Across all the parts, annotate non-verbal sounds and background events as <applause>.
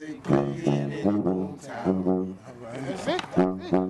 They play in the boomtown. All right. That's it. That's it.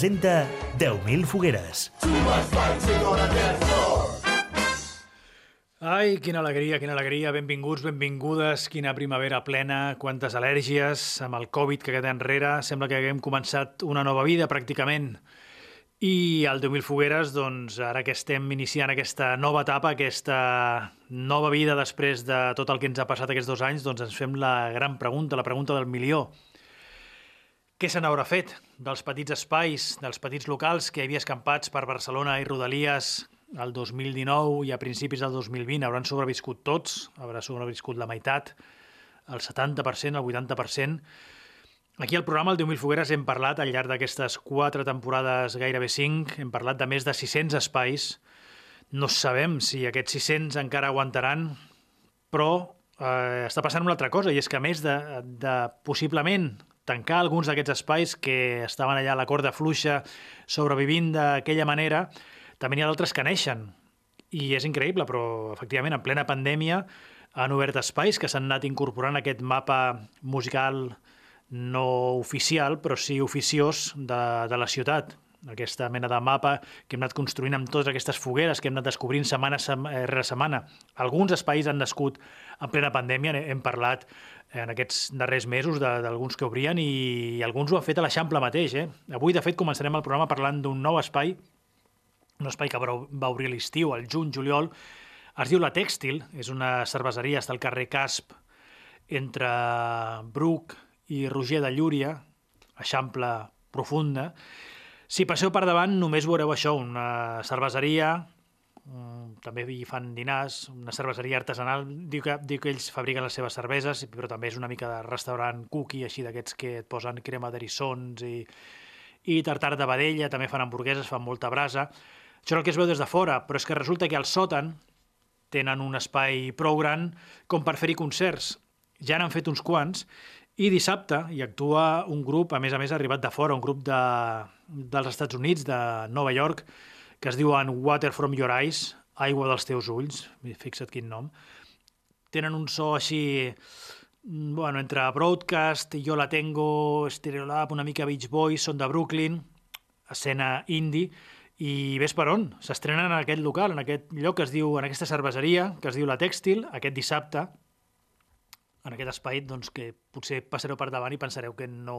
Presenta 10.000 fogueres. Ai, quina alegria, quina alegria. Benvinguts, benvingudes. Quina primavera plena, quantes al·lèrgies. Amb el Covid que queda enrere, sembla que haguem començat una nova vida, pràcticament. I al 10.000 fogueres, doncs, ara que estem iniciant aquesta nova etapa, aquesta nova vida després de tot el que ens ha passat aquests dos anys, doncs ens fem la gran pregunta, la pregunta del milió. Què se n'haurà fet dels petits espais, dels petits locals que hi havia escampats per Barcelona i Rodalies el 2019 i a principis del 2020? Hauran sobreviscut tots, haurà sobreviscut la meitat, el 70%, el 80%. Aquí al programa, el 10.000 Fogueres, hem parlat al llarg d'aquestes quatre temporades, gairebé cinc, hem parlat de més de 600 espais. No sabem si aquests 600 encara aguantaran, però eh, està passant una altra cosa, i és que a més de, de possiblement tancar alguns d'aquests espais que estaven allà a la corda fluixa sobrevivint d'aquella manera, també n'hi ha d'altres que neixen. I és increïble, però efectivament en plena pandèmia han obert espais que s'han anat incorporant a aquest mapa musical no oficial, però sí oficiós de, de la ciutat. Aquesta mena de mapa que hem anat construint amb totes aquestes fogueres que hem anat descobrint setmana rere setmana. Alguns espais han nascut en plena pandèmia, hem parlat en aquests darrers mesos d'alguns que obrien i alguns ho han fet a l'Eixample mateix. Eh? Avui, de fet, començarem el programa parlant d'un nou espai, un espai que va obrir l'estiu, el juny-juliol, es diu La Tèxtil, és una cerveseria, està al carrer Casp, entre Bruc i Roger de Llúria, Eixample profunda. Si passeu per davant només veureu això, una cerveseria, també hi fan dinars, una cerveseria artesanal, diu que, diu que ells fabriquen les seves cerveses, però també és una mica de restaurant cookie, així d'aquests que et posen crema d'erissons i, i tartar de vedella, també fan hamburgueses, fan molta brasa. Això és el que es veu des de fora, però és que resulta que al sòtan tenen un espai prou gran com per fer-hi concerts. Ja n'han fet uns quants, i dissabte hi actua un grup, a més a més arribat de fora, un grup de, dels Estats Units, de Nova York, que es diuen Water from Your Eyes, Aigua dels teus ulls, fixa't quin nom. Tenen un so així, bueno, entre Broadcast, Jo la tengo, Stereolab, una mica Beach Boys, són de Brooklyn, escena indie, i ves per on? S'estrenen en aquest local, en aquest lloc que es diu, en aquesta cerveseria, que es diu La Tèxtil, aquest dissabte, en aquest espai doncs, que potser passareu per davant i pensareu que no,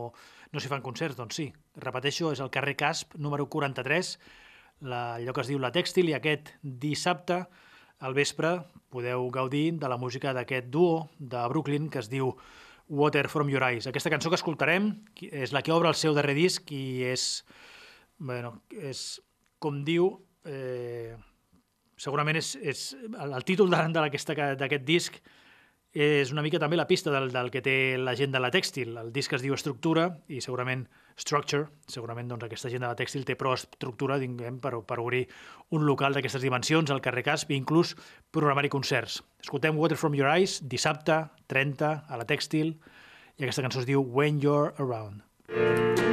no s'hi fan concerts. Doncs sí, repeteixo, és el carrer Casp, número 43, la, allò que es diu La Tèxtil, i aquest dissabte al vespre podeu gaudir de la música d'aquest duo de Brooklyn que es diu Water From Your Eyes. Aquesta cançó que escoltarem és la que obre el seu darrer disc i és, bueno, és com diu, eh, segurament és, és el, títol d'aquest disc és una mica també la pista del, del que té la gent de la tèxtil. El disc es diu Estructura i segurament Structure, segurament doncs, aquesta gent de la tèxtil té prou estructura diguem, per, per obrir un local d'aquestes dimensions al carrer Casp i inclús programar-hi concerts. Escoltem Water From Your Eyes dissabte 30 a la tèxtil i aquesta cançó es diu When You're Around. My vision's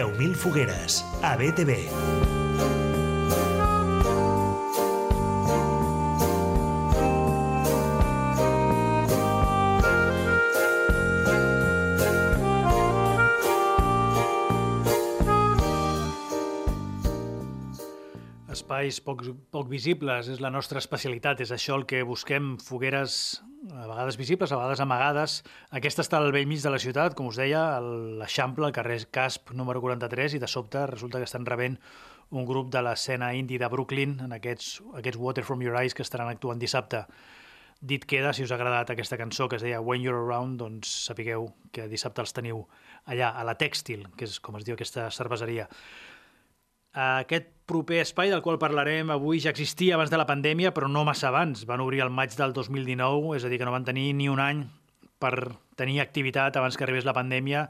10.000 fogueres, a BTV. espais poc, poc visibles, és la nostra especialitat, és això el que busquem, fogueres a vegades visibles, a vegades amagades. Aquesta està al vell mig de la ciutat, com us deia, a l'Eixample, al carrer Casp, número 43, i de sobte resulta que estan rebent un grup de l'escena indie de Brooklyn, en aquests, aquests Water From Your Eyes, que estaran actuant dissabte. Dit queda, si us ha agradat aquesta cançó que es deia When You're Around, doncs sapigueu que dissabte els teniu allà, a la Tèxtil, que és com es diu aquesta cerveseria. Aquest proper espai del qual parlarem avui ja existia abans de la pandèmia, però no massa abans. Van obrir el maig del 2019, és a dir, que no van tenir ni un any per tenir activitat abans que arribés la pandèmia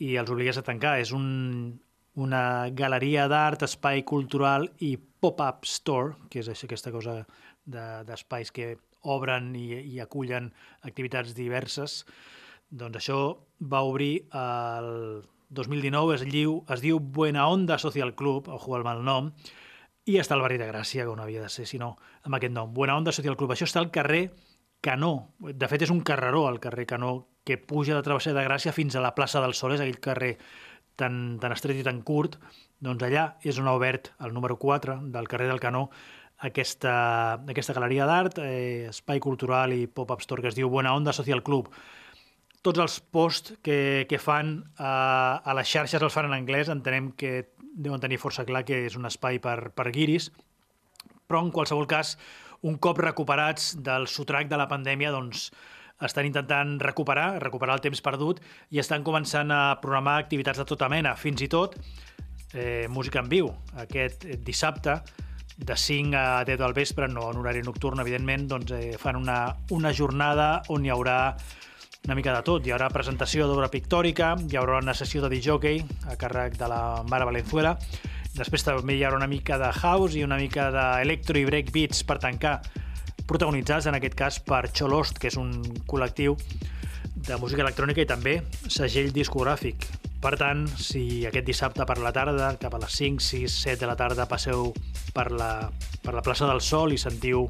i els obligués a tancar. És un, una galeria d'art, espai cultural i pop-up store, que és aquesta cosa d'espais de, que obren i, i acullen activitats diverses. Doncs això va obrir el 2019 es diu, es diu Buena Onda Social Club, ojo al mal nom, i està al barri de Gràcia, que no havia de ser, sinó amb aquest nom. Buena Onda Social Club. Això està al carrer Canó. De fet, és un carreró, al carrer Canó, que puja de Travesser de Gràcia fins a la plaça del Sol, és aquell carrer tan, tan estret i tan curt. Doncs allà és on ha obert el número 4 del carrer del Canó aquesta, aquesta galeria d'art, eh, espai cultural i pop-up store que es diu Buena Onda Social Club tots els posts que, que fan a, a les xarxes els fan en anglès, entenem que deuen tenir força clar que és un espai per, per guiris, però en qualsevol cas, un cop recuperats del sotrac de la pandèmia, doncs estan intentant recuperar, recuperar el temps perdut i estan començant a programar activitats de tota mena, fins i tot eh, música en viu. Aquest dissabte, de 5 a 10 del vespre, no en horari nocturn, evidentment, doncs, eh, fan una, una jornada on hi haurà una mica de tot. Hi haurà presentació d'obra pictòrica, hi haurà una sessió de DJ a càrrec de la Mara Valenzuela, després també hi haurà una mica de house i una mica d'electro i break beats per tancar, protagonitzats en aquest cas per Cholost, que és un col·lectiu de música electrònica i també segell discogràfic. Per tant, si aquest dissabte per la tarda, cap a les 5, 6, 7 de la tarda, passeu per la, per la plaça del Sol i sentiu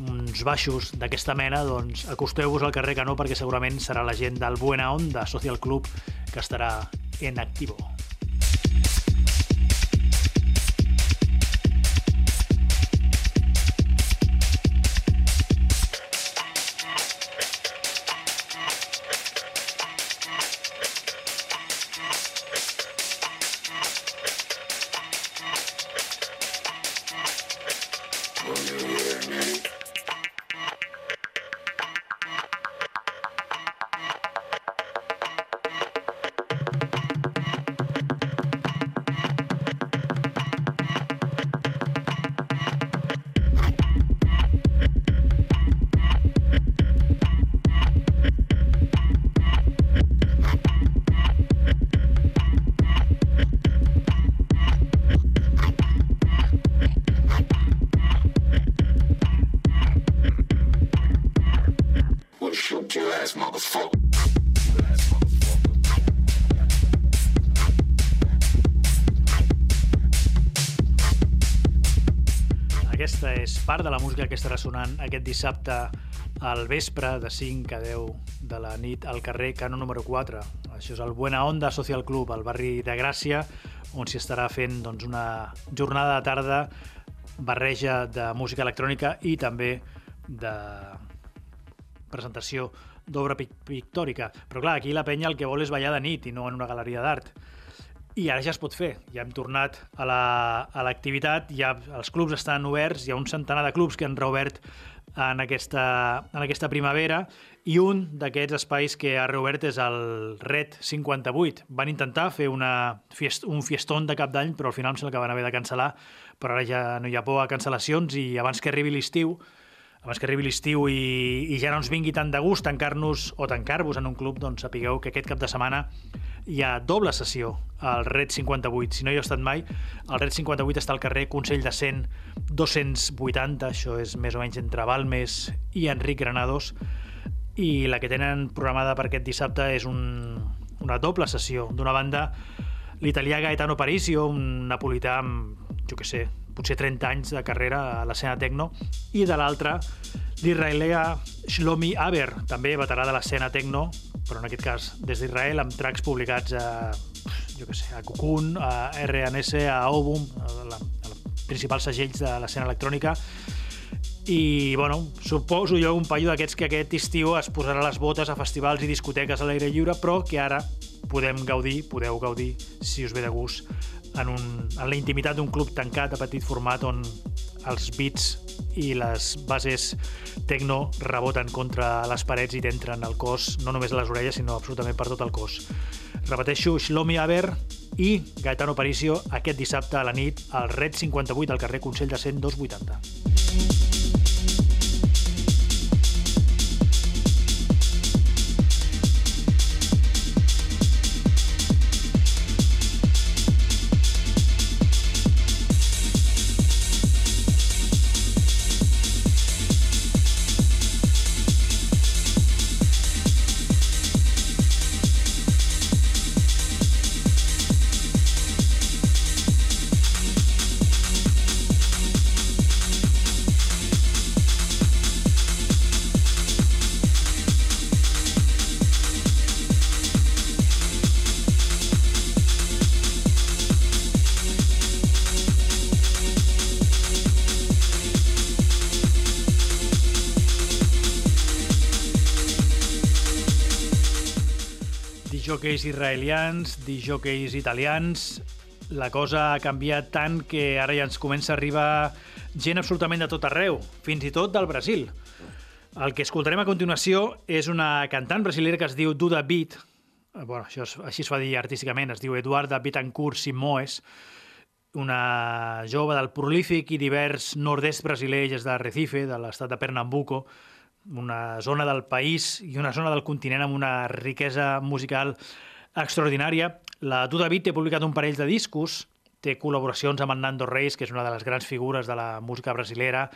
uns baixos d'aquesta mena, doncs acosteu-vos al carrer Canó perquè segurament serà la gent del Buena Onda Social Club que estarà en activo. Part de la música que estarà sonant aquest dissabte al vespre de 5 a 10 de la nit al carrer Cano número 4. Això és el Buena Onda Social Club, al barri de Gràcia, on s'hi estarà fent doncs, una jornada de tarda barreja de música electrònica i també de presentació d'obra pictòrica. Però clar, aquí la penya el que vol és ballar de nit i no en una galeria d'art. I ara ja es pot fer. Ja hem tornat a l'activitat, la, ja els clubs estan oberts, hi ha un centenar de clubs que han reobert en aquesta, en aquesta primavera i un d'aquests espais que ha reobert és el Red 58. Van intentar fer una fiest, un fiestón de cap d'any, però al final em sembla que van haver de cancel·lar, però ara ja no hi ha por a cancel·lacions i abans que arribi l'estiu abans que arribi l'estiu i, i ja no ens vingui tant de gust tancar-nos o tancar-vos en un club, doncs sapigueu que aquest cap de setmana hi ha doble sessió al Red 58. Si no hi heu estat mai, el Red 58 està al carrer Consell de Cent 280, això és més o menys entre Balmes i Enric Granados, i la que tenen programada per aquest dissabte és un, una doble sessió. D'una banda, l'italià Gaetano Parisio, un napolità amb, jo què sé, potser 30 anys de carrera a l'escena techno, i de l'altre, l'israelià Shlomi Aber, també veterà de l'escena techno, però en aquest cas des d'Israel, amb tracks publicats a, jo què sé, a Cocoon, a RNS, a Obum, a principals segells de l'escena electrònica, i, bueno, suposo jo un paio d'aquests que aquest estiu es posarà les botes a festivals i discoteques a l'aire lliure, però que ara podem gaudir, podeu gaudir, si us ve de gust, en, un, en la intimitat d'un club tancat a petit format on els beats i les bases techno reboten contra les parets i t'entren al cos, no només a les orelles, sinó absolutament per tot el cos. Repeteixo, Shlomi Aber i Gaetano Paricio aquest dissabte a la nit al Red 58 al carrer Consell de 100 280. Disjòqueis israelians, disjòqueis italians... La cosa ha canviat tant que ara ja ens comença a arribar gent absolutament de tot arreu, fins i tot del Brasil. El que escoltarem a continuació és una cantant brasilera que es diu Duda Beat, bueno, això es, així es fa dir artísticament, es diu Eduarda Bittencourt Simoes, una jove del prolífic i divers nord-est brasileig des de Recife, de l'estat de Pernambuco, una zona del país i una zona del continent amb una riquesa musical extraordinària. La Duda Beat té publicat un parell de discos, té col·laboracions amb el Nando Reis, que és una de les grans figures de la música brasilera,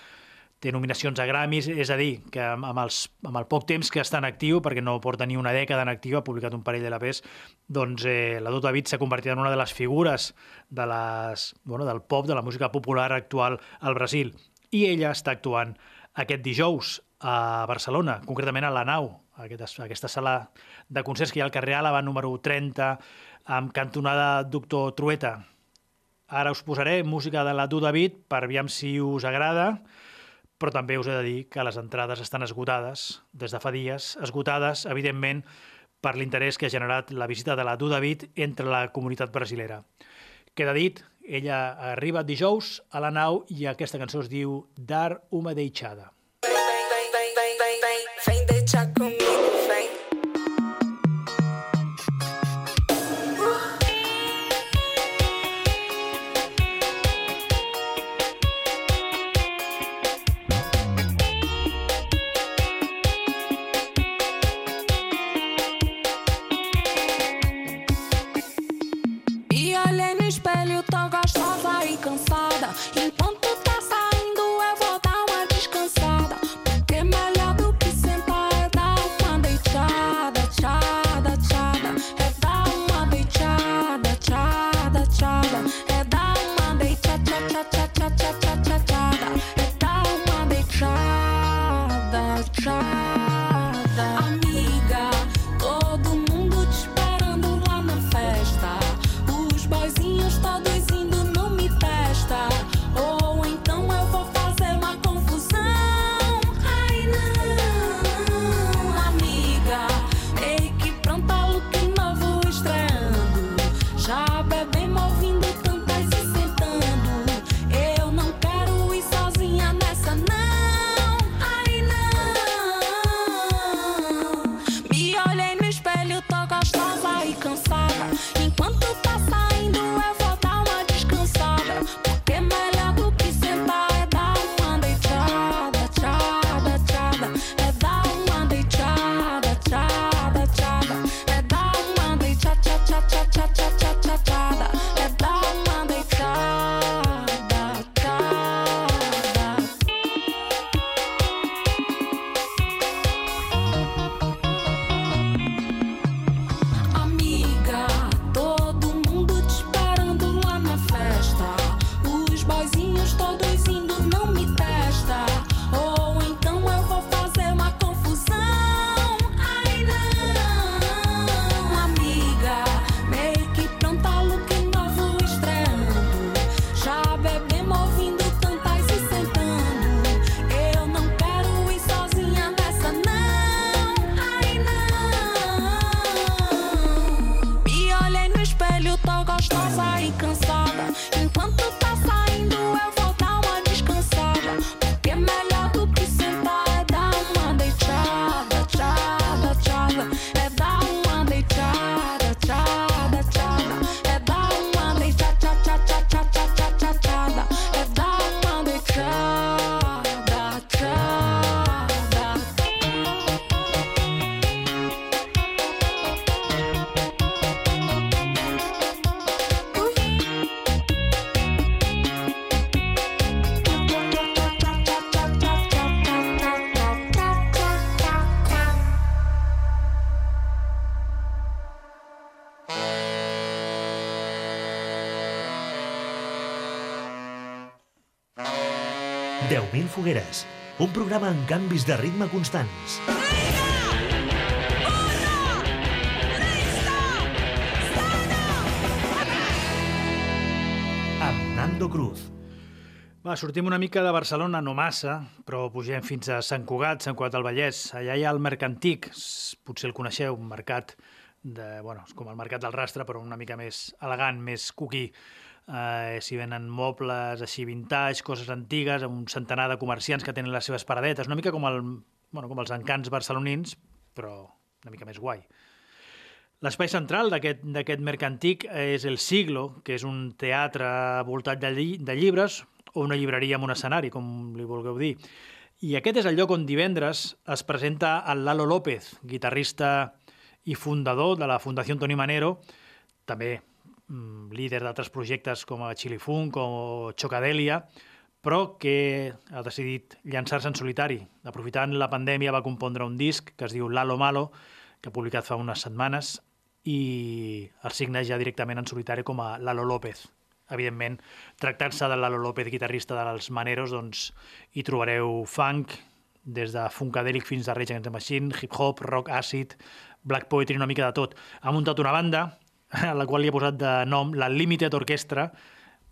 té nominacions a Grammys, és a dir, que amb, els, amb el poc temps que està en actiu, perquè no porta ni una dècada en actiu, ha publicat un parell de LPs, doncs eh, la Duda Beat s'ha convertit en una de les figures de les, bueno, del pop, de la música popular actual al Brasil. I ella està actuant aquest dijous a Barcelona, concretament a la Nau, aquesta, aquesta sala de concerts que hi ha al carrer Àlava, número 30, amb cantonada Doctor Trueta. Ara us posaré música de la Du David per aviam si us agrada, però també us he de dir que les entrades estan esgotades des de fa dies, esgotades, evidentment, per l'interès que ha generat la visita de la Du David entre la comunitat brasilera. Queda dit, ella arriba dijous a la nau i aquesta cançó es diu Dar uma deixada. 10.000 fogueres. Un programa amb canvis de ritme constants. Amb Nando Cruz. Va, sortim una mica de Barcelona, no massa, però pugem fins a Sant Cugat, Sant Cugat del Vallès. Allà hi ha el Mercantic, potser el coneixeu, un mercat de, bueno, és com el mercat del rastre, però una mica més elegant, més cuquí. Eh, S'hi venen mobles així vintage, coses antigues, amb un centenar de comerciants que tenen les seves paradetes, una mica com, el, bueno, com els encants barcelonins, però una mica més guai. L'espai central d'aquest mercantic és el Siglo, que és un teatre voltat de, lli de llibres o una llibreria amb un escenari, com li vulgueu dir. I aquest és el lloc on divendres es presenta el Lalo López, guitarrista i fundador de la Fundació Toni Manero, també líder d'altres projectes com a Chili Funk o Chocadèlia, però que ha decidit llançar-se en solitari. Aprofitant la pandèmia va compondre un disc que es diu Lalo Malo, que ha publicat fa unes setmanes, i el signa ja directament en solitari com a Lalo López. Evidentment, tractant-se de Lalo López, guitarrista dels Maneros, doncs hi trobareu funk, des de funkadèlic fins a Rage Against the Machine, hip-hop, rock, acid, black poetry, una mica de tot. Ha muntat una banda a la qual li ha posat de nom la Limited Orchestra,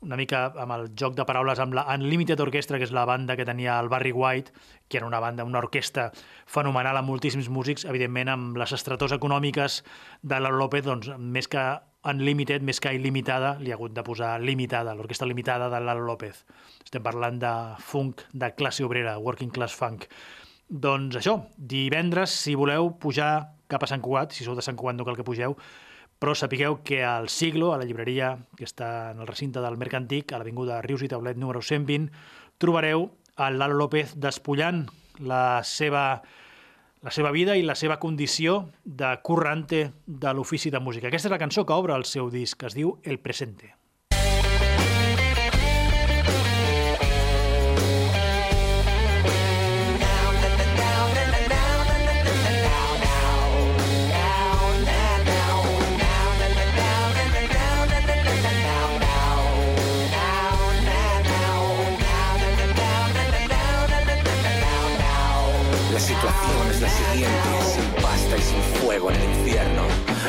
una mica amb el joc de paraules amb la Unlimited Orchestra, que és la banda que tenia el Barry White, que era una banda, una orquestra fenomenal amb moltíssims músics, evidentment amb les estrators econòmiques de la López, doncs més que Unlimited, més que il·limitada, li ha hagut de posar limitada, l'orquestra limitada de Lalo López. Estem parlant de funk de classe obrera, working class funk. Doncs això, divendres, si voleu pujar cap a Sant Cugat, si sou de Sant Cugat no cal que pugeu, però sapigueu que al Siglo, a la llibreria que està en el recinte del Mercantic, a l'Avinguda Rius i Taulet número 120, trobareu el Lalo López despullant la seva, la seva vida i la seva condició de currante de l'ofici de música. Aquesta és la cançó que obre el seu disc, es diu El Presente. Fuego en el infierno.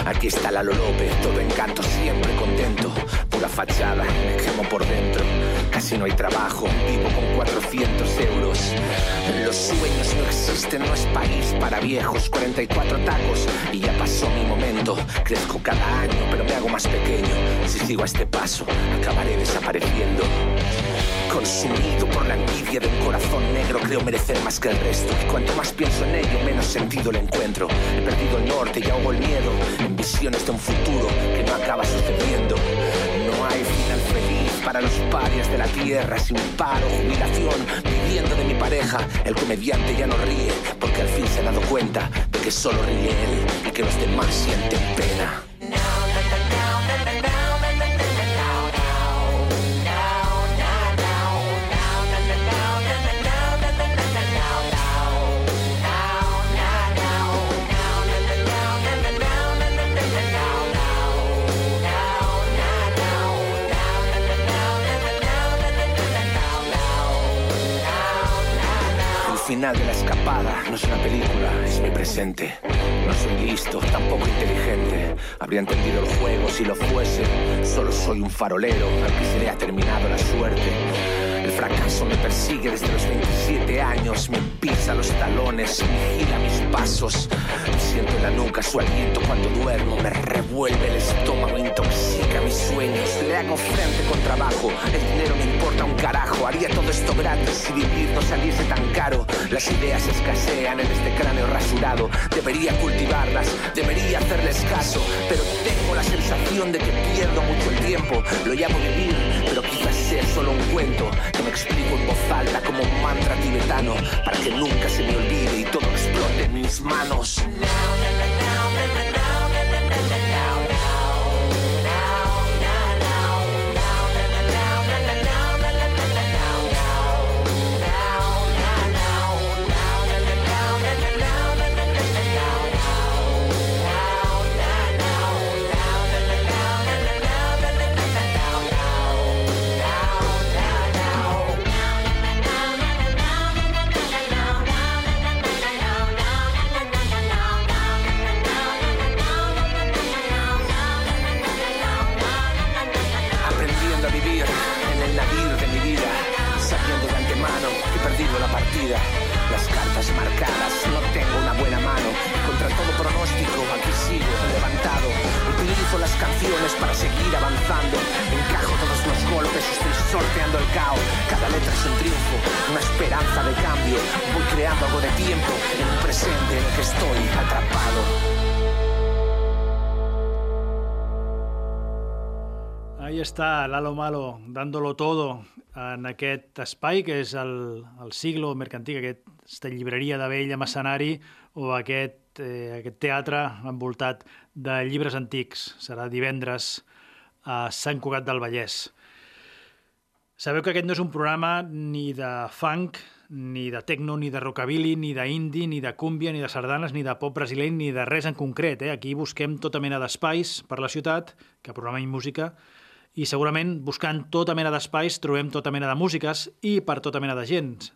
Aquí está Lalo López, todo encanto, siempre contento. Pura fachada, me quemo por dentro. Casi no hay trabajo, vivo con 400 euros. Los sueños no existen, no es país para viejos. 44 tacos y ya pasó mi momento. Crezco cada año, pero me hago más pequeño. Si sigo a este paso, acabaré desapareciendo. Consumido por la envidia de un corazón negro, creo merecer más que el resto. Y cuanto más pienso en ello, menos sentido le encuentro. He perdido el norte y ahogo el miedo en visiones de un futuro que no acaba sucediendo. No hay final feliz para los parias de la tierra, sin paro, jubilación, viviendo de mi pareja. El comediante ya no ríe, porque al fin se ha dado cuenta de que solo ríe él y que los demás sienten pena. Final de la escapada no es una película, es mi presente. No soy listo, tampoco inteligente. Habría entendido el juego si lo fuese. Solo soy un farolero al que se le ha terminado la suerte. El fracaso me persigue desde los 27 años, me pisa los talones, vigila mis pasos. Siento en la nuca su aliento cuando duermo, me revuelve el estómago, intoxica mis sueños. Le hago frente con trabajo, el dinero me importa un carajo. Haría todo esto gratis si vivir no saliese tan caro. Las ideas escasean en este cráneo rasurado. Debería cultivarlas, debería hacerles caso, pero tengo la sensación de que pierdo mucho el tiempo. Lo llamo vivir, pero quizás sea solo un cuento explico en voz alta como un mantra tibetano para que nunca se me olvide y todo explote en mis manos. Sorteando el caos. Cada letra es un triunfo, una esperanza de cambio. Voy creando algo de tiempo en un presente en el que estoy atrapado. Ahí està Lalo Malo, dándolo todo en aquest espai que és el, el siglo mercantil, aquesta llibreria de vell amb escenari o aquest, eh, aquest teatre envoltat de llibres antics. Serà divendres a Sant Cugat del Vallès. Sabeu que aquest no és un programa ni de funk, ni de techno, ni de rockabilly, ni d'indie, ni de cúmbia, ni de sardanes, ni de pop brasileñ, ni de res en concret. Eh? Aquí busquem tota mena d'espais per la ciutat, que programem música, i segurament buscant tota mena d'espais trobem tota mena de músiques i per tota mena de gent.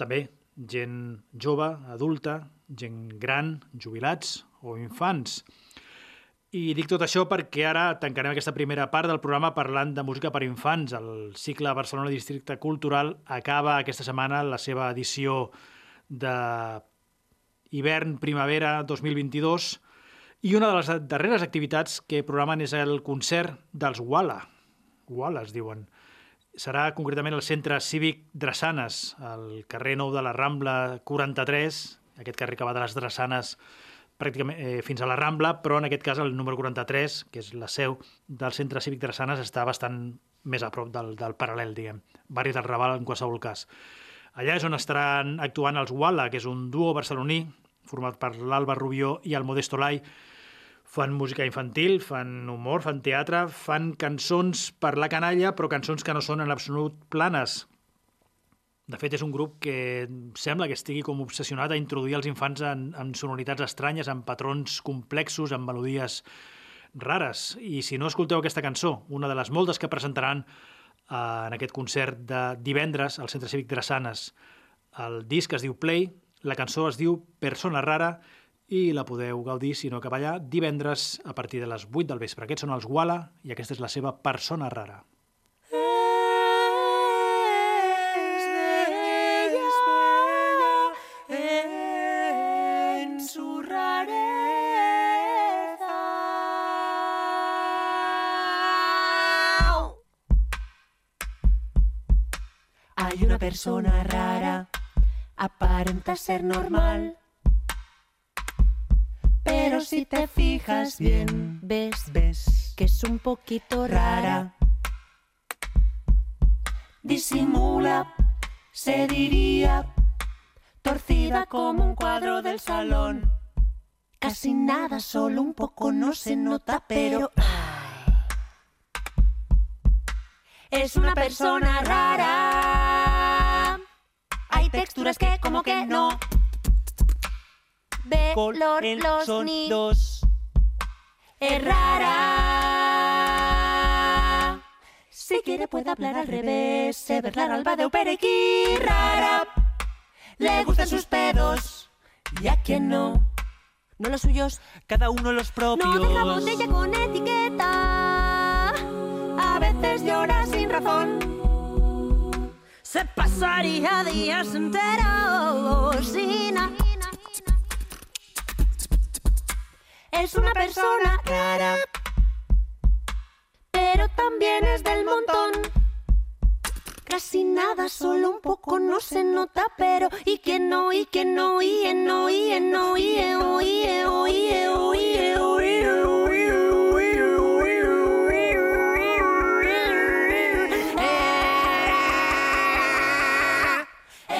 També gent jove, adulta, gent gran, jubilats o infants. I dic tot això perquè ara tancarem aquesta primera part del programa parlant de música per infants. El cicle Barcelona Districte Cultural acaba aquesta setmana la seva edició de hivern-primavera 2022 i una de les darreres activitats que programen és el concert dels Wala. Wala es diuen. Serà concretament al centre cívic Drassanes, al carrer Nou de la Rambla 43, aquest carrer que va de les Drassanes pràcticament eh, fins a la Rambla, però en aquest cas el número 43, que és la seu del centre cívic Drassanes, està bastant més a prop del, del paral·lel, diguem, barri del Raval en qualsevol cas. Allà és on estaran actuant els Wala, que és un duo barceloní format per l'Alba Rubió i el Modesto Lai, fan música infantil, fan humor, fan teatre, fan cançons per la canalla, però cançons que no són en absolut planes. De fet, és un grup que sembla que estigui com obsessionat a introduir els infants en, en sonoritats estranyes, en patrons complexos, en melodies rares. I si no escolteu aquesta cançó, una de les moltes que presentaran eh, en aquest concert de divendres al Centre Cívic Drassanes, el disc es diu Play, la cançó es diu Persona Rara i la podeu gaudir, si no que allà, divendres a partir de les 8 del vespre. Aquests són els Wala i aquesta és la seva Persona Rara. Una persona rara, aparenta ser normal. Pero si te fijas bien, ves, ves que es un poquito rara. Disimula, se diría, torcida como un cuadro del salón. Casi nada, solo un poco no se nota, pero... ay. Es una persona rara. Hay texturas que como que no. Ve los, los ni. Es rara. Si quiere puede hablar al revés. Se ver la alba de Uperequi rara. Le gustan sus pedos. Y a quien no. No los suyos. Cada uno los propios. No deja botella con etiqueta. A veces llora sin razón se pasaría días enteros sin Es una persona rara, pero también es del montón. Casi nada, solo un poco no se nota, pero y que no, y que no, y no, y no, y no, y no, y no, y no.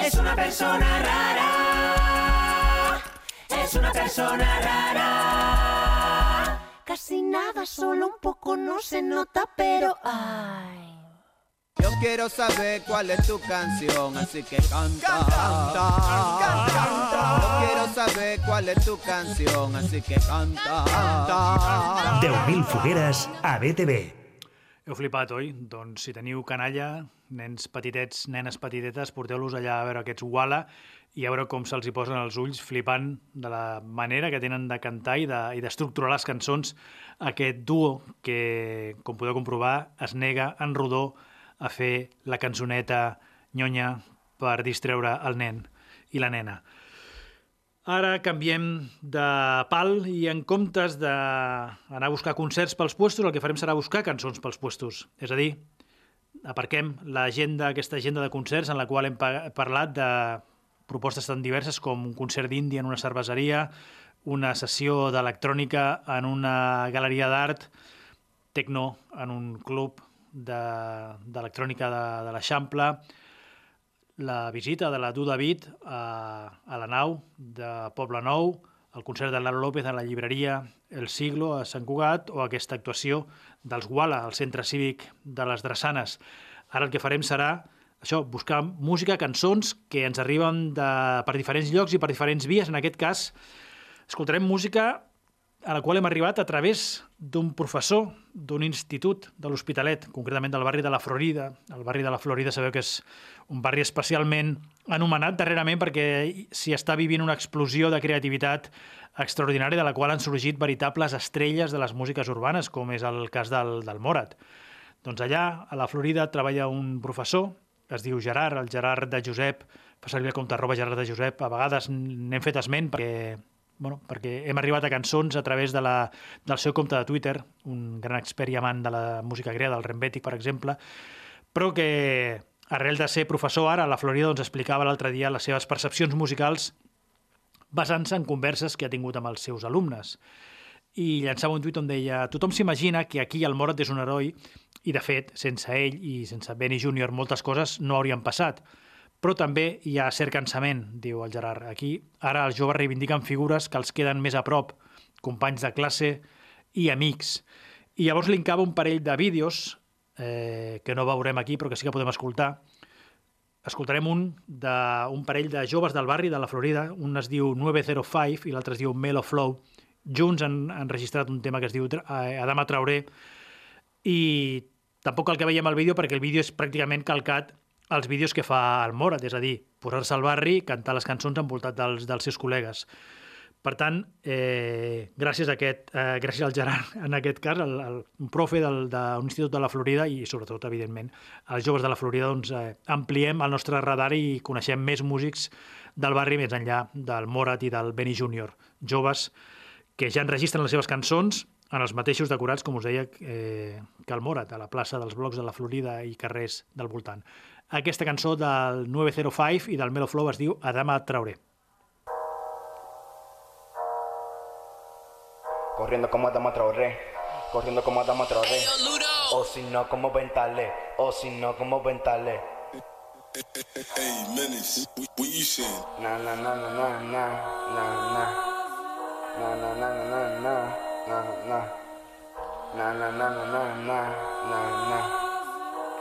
Es una persona rara. Es una persona rara. Casi nada, solo un poco no se nota, pero ay. Yo quiero saber cuál es tu canción, así que canta. Canta, canta. Yo quiero saber cuál es tu canción, así que canta. canta. 10.000 fogueres a BTV. Heu flipat, oi? Doncs si teniu canalla, nens petitets, nenes petitetes, porteu-los allà a veure aquests Wala i a veure com se'ls hi posen els ulls flipant de la manera que tenen de cantar i de- d'estructurar les cançons aquest duo que, com podeu comprovar, es nega en rodó a fer la cançoneta nyonya per distreure el nen i la nena. Ara canviem de pal i en comptes d'anar a buscar concerts pels puestos, el que farem serà buscar cançons pels puestos. És a dir, aparquem l'agenda, aquesta agenda de concerts en la qual hem pa- parlat de propostes tan diverses com un concert d'indi en una cerveseria, una sessió d'electrònica en una galeria d'art, techno en un club de- d'electrònica de, de l'Eixample, la visita de la Du David a, a la nau de Poble Nou, el concert de Lalo López a la llibreria El Siglo a Sant Cugat o aquesta actuació dels Guala al centre cívic de les Drassanes. Ara el que farem serà això, buscar música, cançons que ens arriben de, per diferents llocs i per diferents vies. En aquest cas, escoltarem música a la qual hem arribat a través d'un professor d'un institut de l'Hospitalet, concretament del barri de la Florida. El barri de la Florida sabeu que és un barri especialment anomenat darrerament perquè s'hi està vivint una explosió de creativitat extraordinària de la qual han sorgit veritables estrelles de les músiques urbanes, com és el cas del, del Morat. Doncs allà, a la Florida, treballa un professor que es diu Gerard, el Gerard de Josep, fa servir el compte arroba Gerard de Josep, a vegades n'hem fet esment perquè, bueno, perquè hem arribat a cançons a través de la, del seu compte de Twitter, un gran expert i amant de la música grega, del Rembètic, per exemple, però que arrel de ser professor ara a la Florida doncs explicava l'altre dia les seves percepcions musicals basant-se en converses que ha tingut amb els seus alumnes i llançava un tuit on deia tothom s'imagina que aquí el Morat és un heroi i, de fet, sense ell i sense Benny Júnior moltes coses no haurien passat. Però també hi ha cert cansament, diu el Gerard. Aquí, ara els joves reivindiquen figures que els queden més a prop, companys de classe i amics. I llavors linkava un parell de vídeos eh, que no veurem aquí, però que sí que podem escoltar. Escoltarem un d'un parell de joves del barri de la Florida. Un es diu 905 i l'altre es diu Melo Flow. Junts han, han registrat un tema que es diu Adama Traoré i tampoc el que veiem al vídeo perquè el vídeo és pràcticament calcat als vídeos que fa el Morat, és a dir, posar-se al barri, cantar les cançons envoltat dels, dels seus col·legues. Per tant, eh, gràcies a aquest, eh, gràcies al Gerard, <laughs> en aquest cas, el, el, profe del, d'un institut de la Florida i, sobretot, evidentment, els joves de la Florida, doncs, eh, ampliem el nostre radar i coneixem més músics del barri més enllà del Morat i del Benny Júnior. Joves que ja enregistren les seves cançons en els mateixos decorats, com us deia, eh, que el Morat, a la plaça dels blocs de la Florida i carrers del voltant. Aquesta cançó del 905 i del Melo Flow es diu Adama Traoré. Corriendo como Adama Traoré, corriendo como Adama Traoré. O si no, como Ventale, o si no, como Ventale. Hey, Menace, what, what you saying? Na na na na na na na na. Na na na na na na na na. Na na na na na na na na.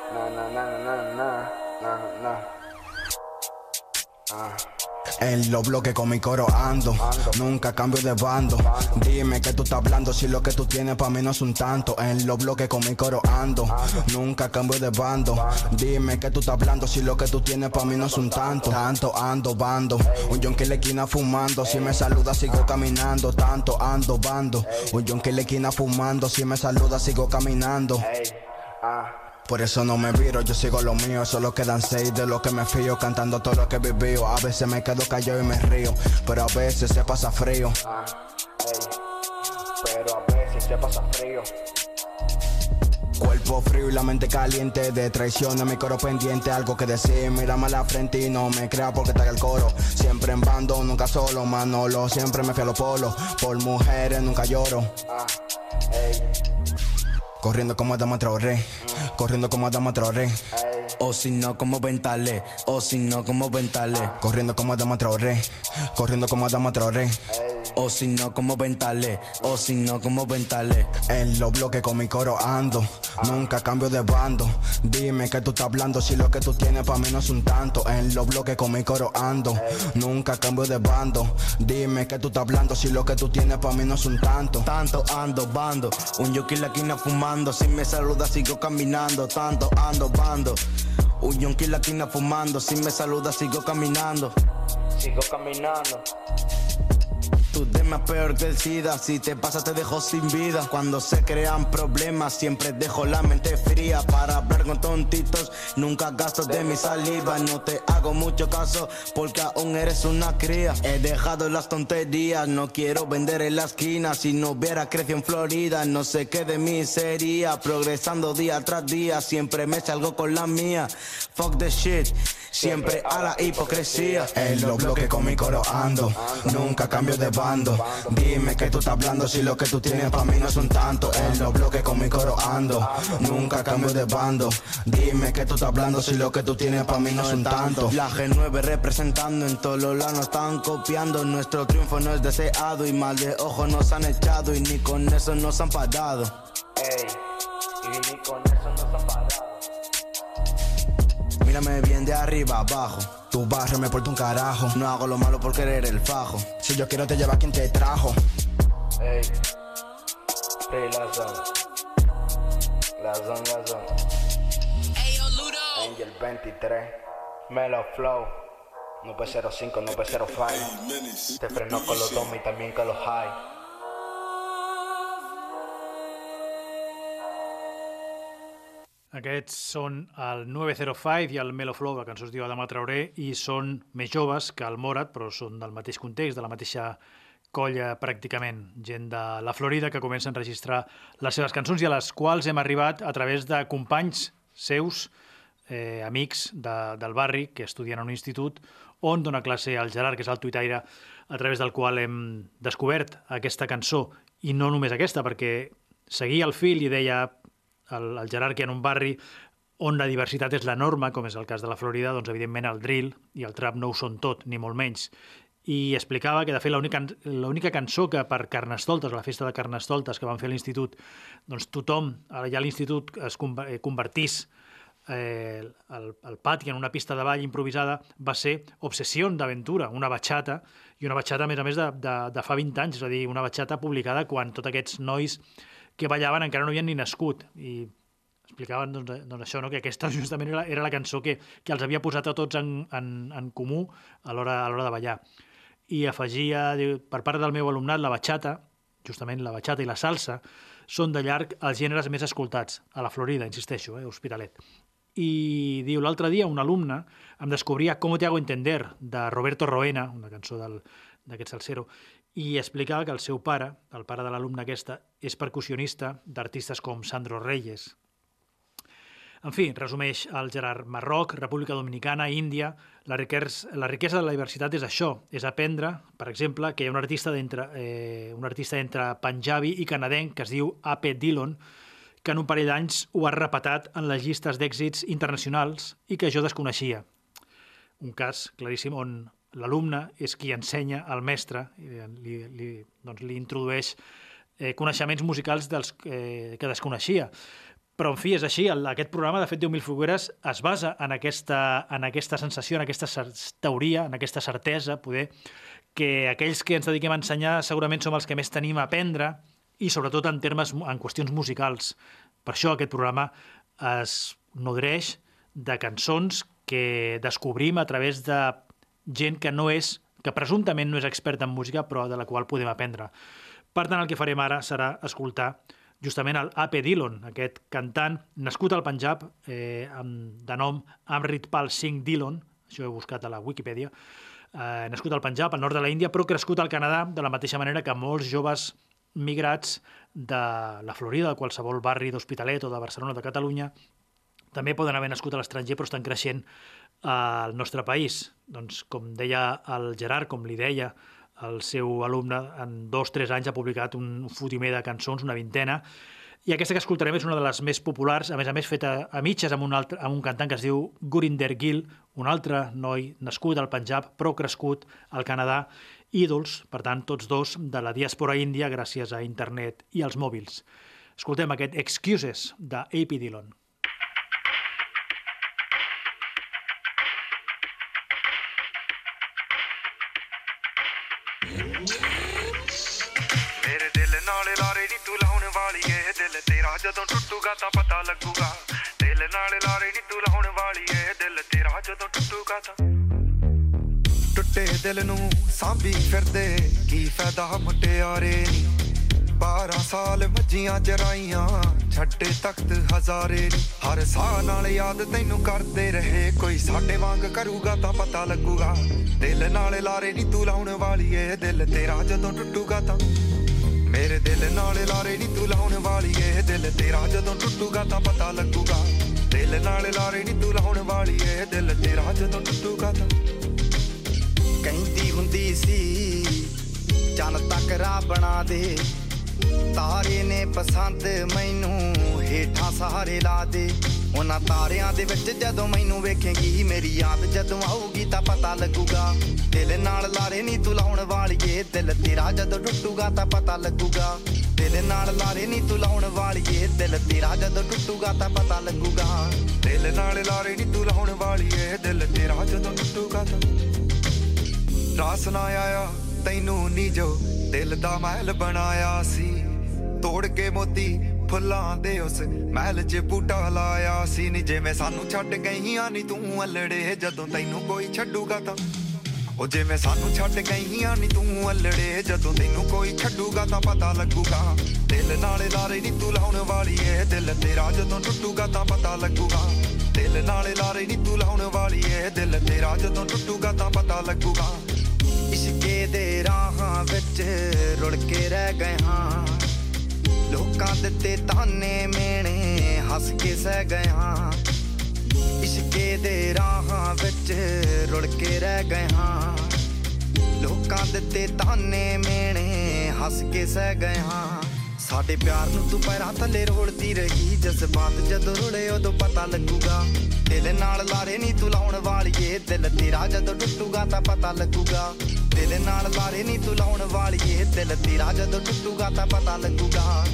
Na na na na En los bloques con mi coro ando, nunca cambio de bando. Dime que tú estás hablando si lo que tú tienes para mí no es un tanto. En los bloques con mi coro ando, nunca cambio de bando. Dime que tú estás hablando si lo que tú tienes para mí no es un tanto. Tanto ando bando, un yonque en la esquina fumando. Si me saluda sigo caminando, tanto ando bando. Un yonque en la esquina fumando, si me saluda sigo caminando. Por eso no me viro, yo sigo lo mío, solo quedan seis de lo que me fío, cantando todo lo que vivido. A veces me quedo callado y me río, pero a veces se pasa frío. Ah, ey. Pero a veces se pasa frío. Cuerpo frío y la mente caliente de traición en mi coro pendiente, algo que decir, mírame a la frente y no me crea porque está el coro. Siempre en bando, nunca solo, Manolo, siempre me fui a los polos. Por mujeres nunca lloro. Ah, ey. Corriendo como Adama Traoré, corriendo como Adama Traoré. O si no, como ventale. O si no, como ventale. corriendo como Adama Traoré, corriendo como Adama Traoré. O si no, como ventale. O si no, como ventale. En los bloques con mi coro ando, nunca cambio de bando. Dime que tú estás hablando si lo que tú tienes no es un tanto. En los bloques con mi coro ando, nunca cambio de bando. Dime que tú estás hablando si lo que tú tienes no es un tanto. Tanto ando, bando. Un yoki en la esquina fumando. Si me saluda, sigo caminando. Tanto ando, bando. Un yonki en la esquina fumando. Si me saluda, sigo caminando. Sigo caminando. Tu tema es peor que el SIDA. Si te pasa, te dejo sin vida. Cuando se crean problemas, siempre dejo la mente fría para hablar con tontitos. Nunca gasto de mi saliva. No te hago mucho caso porque aún eres una cría. He dejado las tonterías. No quiero vender en la esquina. Si no hubiera crecido en Florida, no sé qué de mí sería. Progresando día tras día, siempre me salgo con la mía. Fuck the shit. Siempre a la hipocresía. En los bloques con mi coro ando, nunca cambio de bando. Dime que tú estás hablando si lo que tú tienes para mí no es un tanto. En los bloques con mi coro ando, nunca cambio de bando. Dime que tú estás hablando si lo que tú tienes para mí no es un tanto. La G9 representando en todos los lados están copiando. Nuestro triunfo no es deseado y mal de ojo nos han echado y ni con eso nos han parado. Ey. Y ni con eso nos han parado. Mírame bien de arriba abajo. Tu barrio me importa un carajo. No hago lo malo por querer el fajo. Si yo quiero te lleva quien te trajo. Ey. Free la zona. La zona, la zona. Angel 23. Melo Flow. 905, 905. Menace. Te frenó con los domi y también con los high. Aquests són el 905 i el Melo Flow, la cançó es diu Adama Traoré, i són més joves que el Morat, però són del mateix context, de la mateixa colla pràcticament, gent de la Florida que comença a enregistrar les seves cançons i a les quals hem arribat a través de companys seus, eh, amics de, del barri, que estudien a un institut, on dona classe al Gerard, que és el tuitaire, a través del qual hem descobert aquesta cançó, i no només aquesta, perquè seguia el fil i deia el, el Gerard que en un barri on la diversitat és la norma, com és el cas de la Florida, doncs evidentment el drill i el trap no ho són tot, ni molt menys. I explicava que, de fet, l'única cançó que per Carnestoltes, la festa de Carnestoltes que van fer a l'institut, doncs tothom allà a l'institut es eh, convertís eh, el, el pati en una pista de ball improvisada va ser Obsessió d'aventura, una batxata, i una batxata, a més a més, de, de, de fa 20 anys, és a dir, una batxata publicada quan tots aquests nois que ballaven encara no havien ni nascut, i explicaven doncs, doncs això, no? que aquesta <laughs> justament era, era la cançó que, que els havia posat a tots en, en, en comú a l'hora de ballar. I afegia, diu, per part del meu alumnat, la batxata, justament la batxata i la salsa, són de llarg els gèneres més escoltats, a la Florida, insisteixo, eh, Hospitalet. I diu, l'altre dia un alumne em descobria Com te hago entender, de Roberto Roena, una cançó d'aquest salsero, i explicava que el seu pare, el pare de l'alumne aquesta, és percussionista d'artistes com Sandro Reyes. En fi, resumeix el Gerard Marroc, República Dominicana, Índia... La riquesa, la riquesa de la diversitat és això, és aprendre, per exemple, que hi ha un artista d'entre eh, un artista entre Punjabi i canadenc que es diu A.P. Dillon, que en un parell d'anys ho ha repetat en les llistes d'èxits internacionals i que jo desconeixia. Un cas claríssim on l'alumne és qui ensenya al mestre li, li, doncs, li introdueix eh, coneixements musicals dels, eh, que desconeixia. Però, en fi, és així. El, aquest programa, de fet, 10.000 fogueres es basa en aquesta, en aquesta sensació, en aquesta teoria, en aquesta certesa, poder, que aquells que ens dediquem a ensenyar segurament som els que més tenim a aprendre i, sobretot, en termes, en qüestions musicals. Per això aquest programa es nodreix de cançons que descobrim a través de gent que no és, que presumptament no és experta en música, però de la qual podem aprendre. Per tant, el que farem ara serà escoltar justament el A.P. Dillon, aquest cantant nascut al Punjab, eh, amb, de nom Amritpal Singh Dillon, això he buscat a la Wikipedia, eh, nascut al Punjab, al nord de la Índia, però crescut al Canadà de la mateixa manera que molts joves migrats de la Florida, de qualsevol barri d'Hospitalet o de Barcelona o de Catalunya, també poden haver nascut a l'estranger però estan creixent al nostre país. Doncs, com deia el Gerard, com li deia el seu alumne, en dos o tres anys ha publicat un fotimer de cançons, una vintena, i aquesta que escoltarem és una de les més populars, a més a més feta a mitges amb un, altre, amb un cantant que es diu Gurinder Gill, un altre noi nascut al Punjab però crescut al Canadà, ídols, per tant, tots dos de la diàspora índia gràcies a internet i als mòbils. Escoltem aquest Excuses de A.P. Dillon. ਦਿਲ ਤੇਰਾ ਜਦੋਂ ਟੁੱਟੂਗਾ ਤਾਂ ਪਤਾ ਲੱਗੂਗਾ। ਦਿਲ ਨਾਲ ਲਾਰੇ ਨੀ ਤੂੰ ਲਾਉਣ ਵਾਲੀ ਏ, ਦਿਲ ਤੇਰਾ ਜਦੋਂ ਟੁੱਟੂਗਾ ਤਾਂ। ਟੁੱਟੇ ਦਿਲ ਨੂੰ ਸਾਂਭੀ ਫਿਰਦੇ, ਕੀ ਫਾਇਦਾ ਮੁਟਿਆਰੇ ਨੀ 12 ਸਾਲ ਵੱਜੀਆਂ ਚਰਾਈਆਂ, ਛੱਡੇ ਤਖਤ ਹਜ਼ਾਰੇ। ਹਰ ਸਾਹ ਨਾਲ ਯਾਦ ਤੈਨੂੰ ਕਰਦੇ ਰਹੇ, ਕੋਈ ਸਾਡੇ ਵਾਂਗ ਕਰੂਗਾ ਤਾਂ ਪਤਾ ਲੱਗੂਗਾ। ਦਿਲ ਨਾਲ ਲਾਰੇ ਨੀ ਤੂੰ ਲਾਉਣ ਵਾਲੀ ਏ, ਦਿਲ ਤੇਰਾ ਜਦੋਂ ਟੁੱਟੂਗਾ ਤਾਂ। ਮੇਰੇ ਦਿਲ ਨਾਲ ਲਾਰੇ ਨੀ ਤੂੰ ਲਾਉਣ ਵਾਲੀ ਏ। ਦਿਲ ਤੇਰਾ ਜਦੋਂ ਟੁੱਟੂਗਾ ਤਾਂ ਪਤਾ ਲੱਗੂਗਾ। ਦਿਲ ਨਾਲ ਲਾਰੇ ਨੀ ਤੂੰ ਲਾਉਣ ਵਾਲੀ ਏ। ਦਿਲ ਤੇਰਾ ਜਦੋਂ ਟੁੱਟੂਗਾ ਤਾਂ। ਕਹਿੰਦੀ ਹੁੰਦੀ ਸੀ ਚੰਨ ਤੱਕ ਰਾਹ ਬਣਾ ਦੇ। ਤਾਰੇ ਨੇ ਪਸੰਦ ਮੈਨੂੰ ਹੇਠਾਂ ਸਹਾਰੇ ਲਾ ਦੇ। ਉਹਨਾਂ ਤਾਰਿਆਂ ਦੇ ਵਿੱਚ ਜਦੋਂ ਮੈਨੂੰ ਵੇਖੇਂਗੀ, ਮੇਰੀ ਯਾਦ ਜਦੋਂ ਆਊਗੀ ਤਾਂ ਪਤਾ ਲੱਗੂਗਾ। ਦਿਲ ਨਾਲ ਲਾਰੇ ਨਹੀਂ ਤੂੰ ਲਾਉਣ ਵਾਲੀਏ, ਦਿਲ ਤੇਰਾ ਜਦੋਂ ਟੁੱਟੂਗਾ ਤਾਂ ਪਤਾ ਲੱਗੂਗਾ। ਦਿਲ ਨਾਲ ਲਾਰੇ ਨਹੀਂ ਤੂੰ ਲਾਉਣ ਵਾਲੀਏ, ਦਿਲ ਤੇਰਾ ਜਦੋਂ ਟੁੱਟੂਗਾ ਤਾਂ ਪਤਾ ਲੱਗੂਗਾ। ਦਿਲ ਨਾਲ ਲਾਰੇ ਨੀ ਤੂੰ ਲਾਉਣ ਵਾਲੀ ਦਿਲ ਤੇਰਾ ਜਦੋਂ ਟੁੱਟੂਗਾ ਤਾਂ। ਰਾਸ ਨਾ ਆਇਆ, ਤੈਨੂੰ ਨੀ ਜੋ ਦਿਲ ਦਾ ਮਹਿਲ ਬਣਾਇਆ ਸੀ। ਤੋੜ ਕੇ ਮੋਤੀ ਫੁੱਲਾਂ ਦੇ ਉਸ ਮਹਿਲ 'ਚ ਬੂਟਾ ਲਾਇਆ ਸੀ ਨੀ ਜਿਵੇਂ ਸਾਨੂੰ ਛੱਡ ਗਈਆਂ ਨੀ ਤੂੰ ਅਲੜੇ, ਜਦੋਂ ਤੈਨੂੰ ਕੋਈ ਛੱਡੂਗਾ ਤਾਂ। ਉਹ ਜਿਵੇਂ ਸਾਨੂੰ ਛੱਡ ਗਈਆਂ ਨੀ ਤੂੰ ਅਲੜੇ, ਜਦੋਂ ਤੈਨੂੰ ਕੋਈ ਛੱਡੂਗਾ ਤਾਂ ਪਤਾ ਲੱਗੂਗਾ। ਦਿਲ ਨਾਲੇ ਲਾਰੇ ਨੀ ਤੂੰ ਲਾਉਣ ਵਾਲੀ ਏ, ਦਿਲ ਤੇਰਾ ਜਦੋਂ ਟੁੱਟੂਗਾ ਤਾਂ ਪਤਾ ਲੱਗੂਗਾ। ਦਿਲ ਨਾਲੇ ਲਾਰੇ ਨੀ ਤੂੰ ਲਾਉਣ ਵਾਲੀ ਏ, ਦਿਲ ਤੇਰਾ ਜਦੋਂ ਟੁੱਟੂਗਾ ਤਾਂ ਪਤਾ ਲੱਗੂਗਾ। ਇਸ਼ਕੇ ਦੇ ਰਾਹਾਂ ਵਿੱਚ ਰੁੜ ਕੇ ਰਹਿ ਗਏ ਹਾਂ। ਲੋਕਾਂ ਦਿੱਤੇ ਤਾਨੇ ਮੇਣੇ ਹੱਸ ਕੇ ਸਹਿ ਗਏ ਹਾਂ। ਇਸ਼ਕੇ ਦੇ ਰਾਹਾਂ ਵਿੱਚ ਰੁੜ ਕੇ ਰਹਿ ਗਏ ਹਾਂ। ਲੋਕਾਂ ਦਿੱਤੇ ਤਾਨੇ ਮੇਣੇ ਹੱਸ ਕੇ ਸਹਿ ਗਏ ਹਾਂ। ਸਾਡੇ ਪਿਆਰ ਨੂੰ ਤੂੰ ਪੈਰਾਂ ਥੱਲੇ ਰੋੜਦੀ ਰਹੀ। ਜਜ਼ਬਾਤ ਜਦੋਂ ਰੁੜੇ ਉਦੋਂ ਪਤਾ ਲੱਗੂਗਾ। ਦਿਲ ਨਾਲ ਲਾਰੇ ਨਹੀਂ ਤੂੰ ਲਾਉਣ ਵਾਲੀਏ। ਦਿਲ ਤੇਰਾ ਜਦੋਂ ਟੁੱਟੂਗਾ ਤਾਂ ਪਤਾ ਲੱਗੂਗਾ। ਦਿਲ ਨਾਲ ਲਾਰੇ ਨਹੀਂ ਤੂੰ ਲਾਉਣ ਵਾਲੀਏ। ਦਿਲ ਤੇਰਾ ਜਦੋਂ ਟੁੱਟੂਗਾ ਤਾਂ ਪਤਾ ਲੱਗੂਗਾ।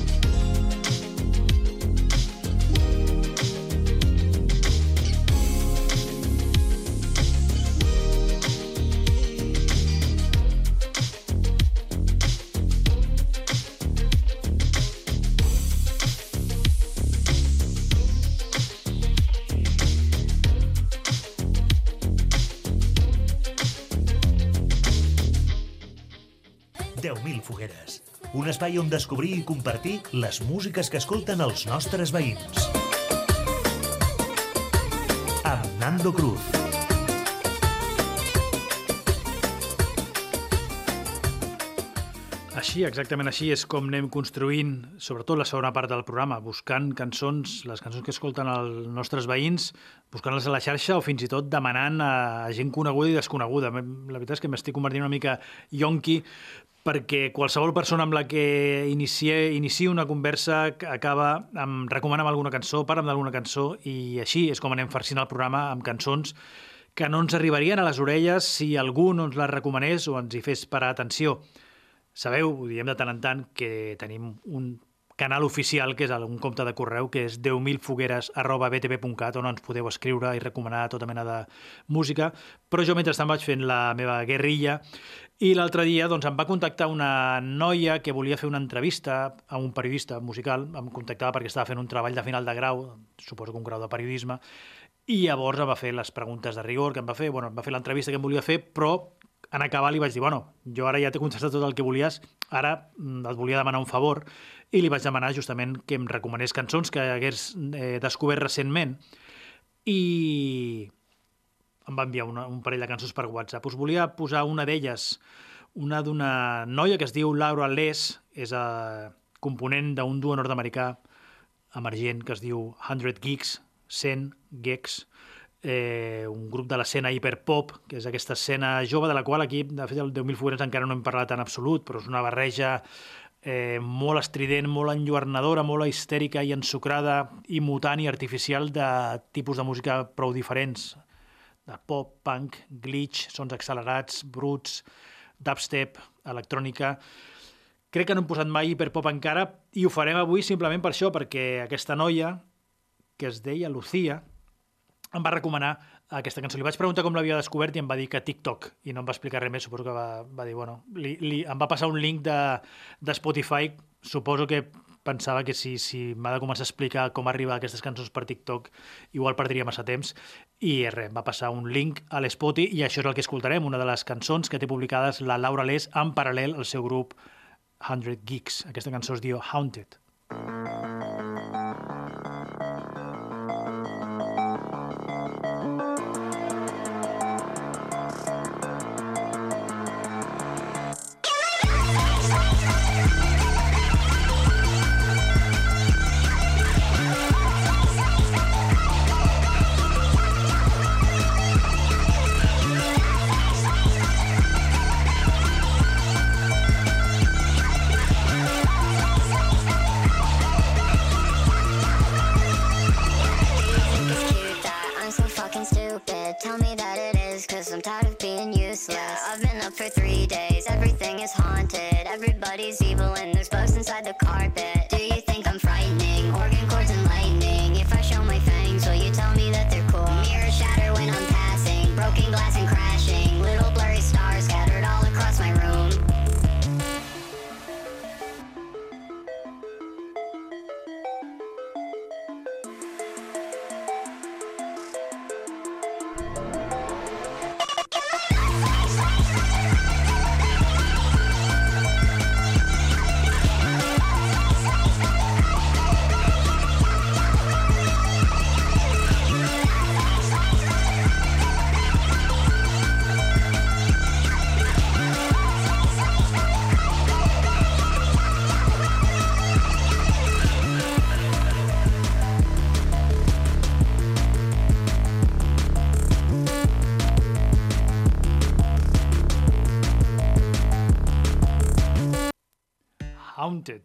Fogueres. Un espai on descobrir i compartir les músiques que escolten els nostres veïns. Amb Nando Cruz. Així, exactament així, és com anem construint, sobretot la segona part del programa, buscant cançons, les cançons que escolten els nostres veïns, buscant-les a la xarxa o fins i tot demanant a gent coneguda i desconeguda. La veritat és que m'estic convertint una mica yonqui perquè qualsevol persona amb la que inicie, inici una conversa acaba amb recomanant alguna cançó, para'm d'alguna cançó i així és com anem farcint el programa amb cançons que no ens arribarien a les orelles si algú no ens les recomanés o ens hi fes parar atenció. Sabeu, ho diem de tant en tant, que tenim un canal oficial, que és un compte de correu, que és 10.000fogueres arroba btp.cat, on ens podeu escriure i recomanar tota mena de música. Però jo mentrestant vaig fent la meva guerrilla i l'altre dia doncs, em va contactar una noia que volia fer una entrevista a un periodista musical, em contactava perquè estava fent un treball de final de grau, suposo que un grau de periodisme, i llavors em va fer les preguntes de rigor que em va fer, bueno, em va fer l'entrevista que em volia fer, però en acabar li vaig dir, bueno, jo ara ja t'he contestat tot el que volies, ara mm, et volia demanar un favor, i li vaig demanar justament que em recomanés cançons que hagués eh, descobert recentment, i em va enviar una, un parell de cançons per WhatsApp. Us volia posar una d'elles, una d'una noia que es diu Laura Les, és a component d'un duo nord-americà emergent que es diu 100 Geeks, 100 Geeks, eh, un grup de l'escena hiperpop, que és aquesta escena jove de la qual aquí, de fet, el 10.000 fogueres encara no hem parlat en absolut, però és una barreja eh, molt estrident, molt enlluernadora, molt histèrica i ensucrada i mutant i artificial de tipus de música prou diferents, de pop, punk, glitch, sons accelerats, bruts, dubstep, electrònica... Crec que no hem posat mai hiperpop encara i ho farem avui simplement per això, perquè aquesta noia, que es deia Lucía, em va recomanar aquesta cançó. Li vaig preguntar com l'havia descobert i em va dir que TikTok, i no em va explicar res més, suposo que va, va dir, bueno, li, li, em va passar un link de, de Spotify, suposo que pensava que si, si m'ha de començar a explicar com arribar a aquestes cançons per TikTok, igual perdria massa temps, i res, va passar un link a l'Spoti i això és el que escoltarem, una de les cançons que té publicades la Laura Les en paral·lel al seu grup 100 Geeks. Aquesta cançó es diu Haunted. It's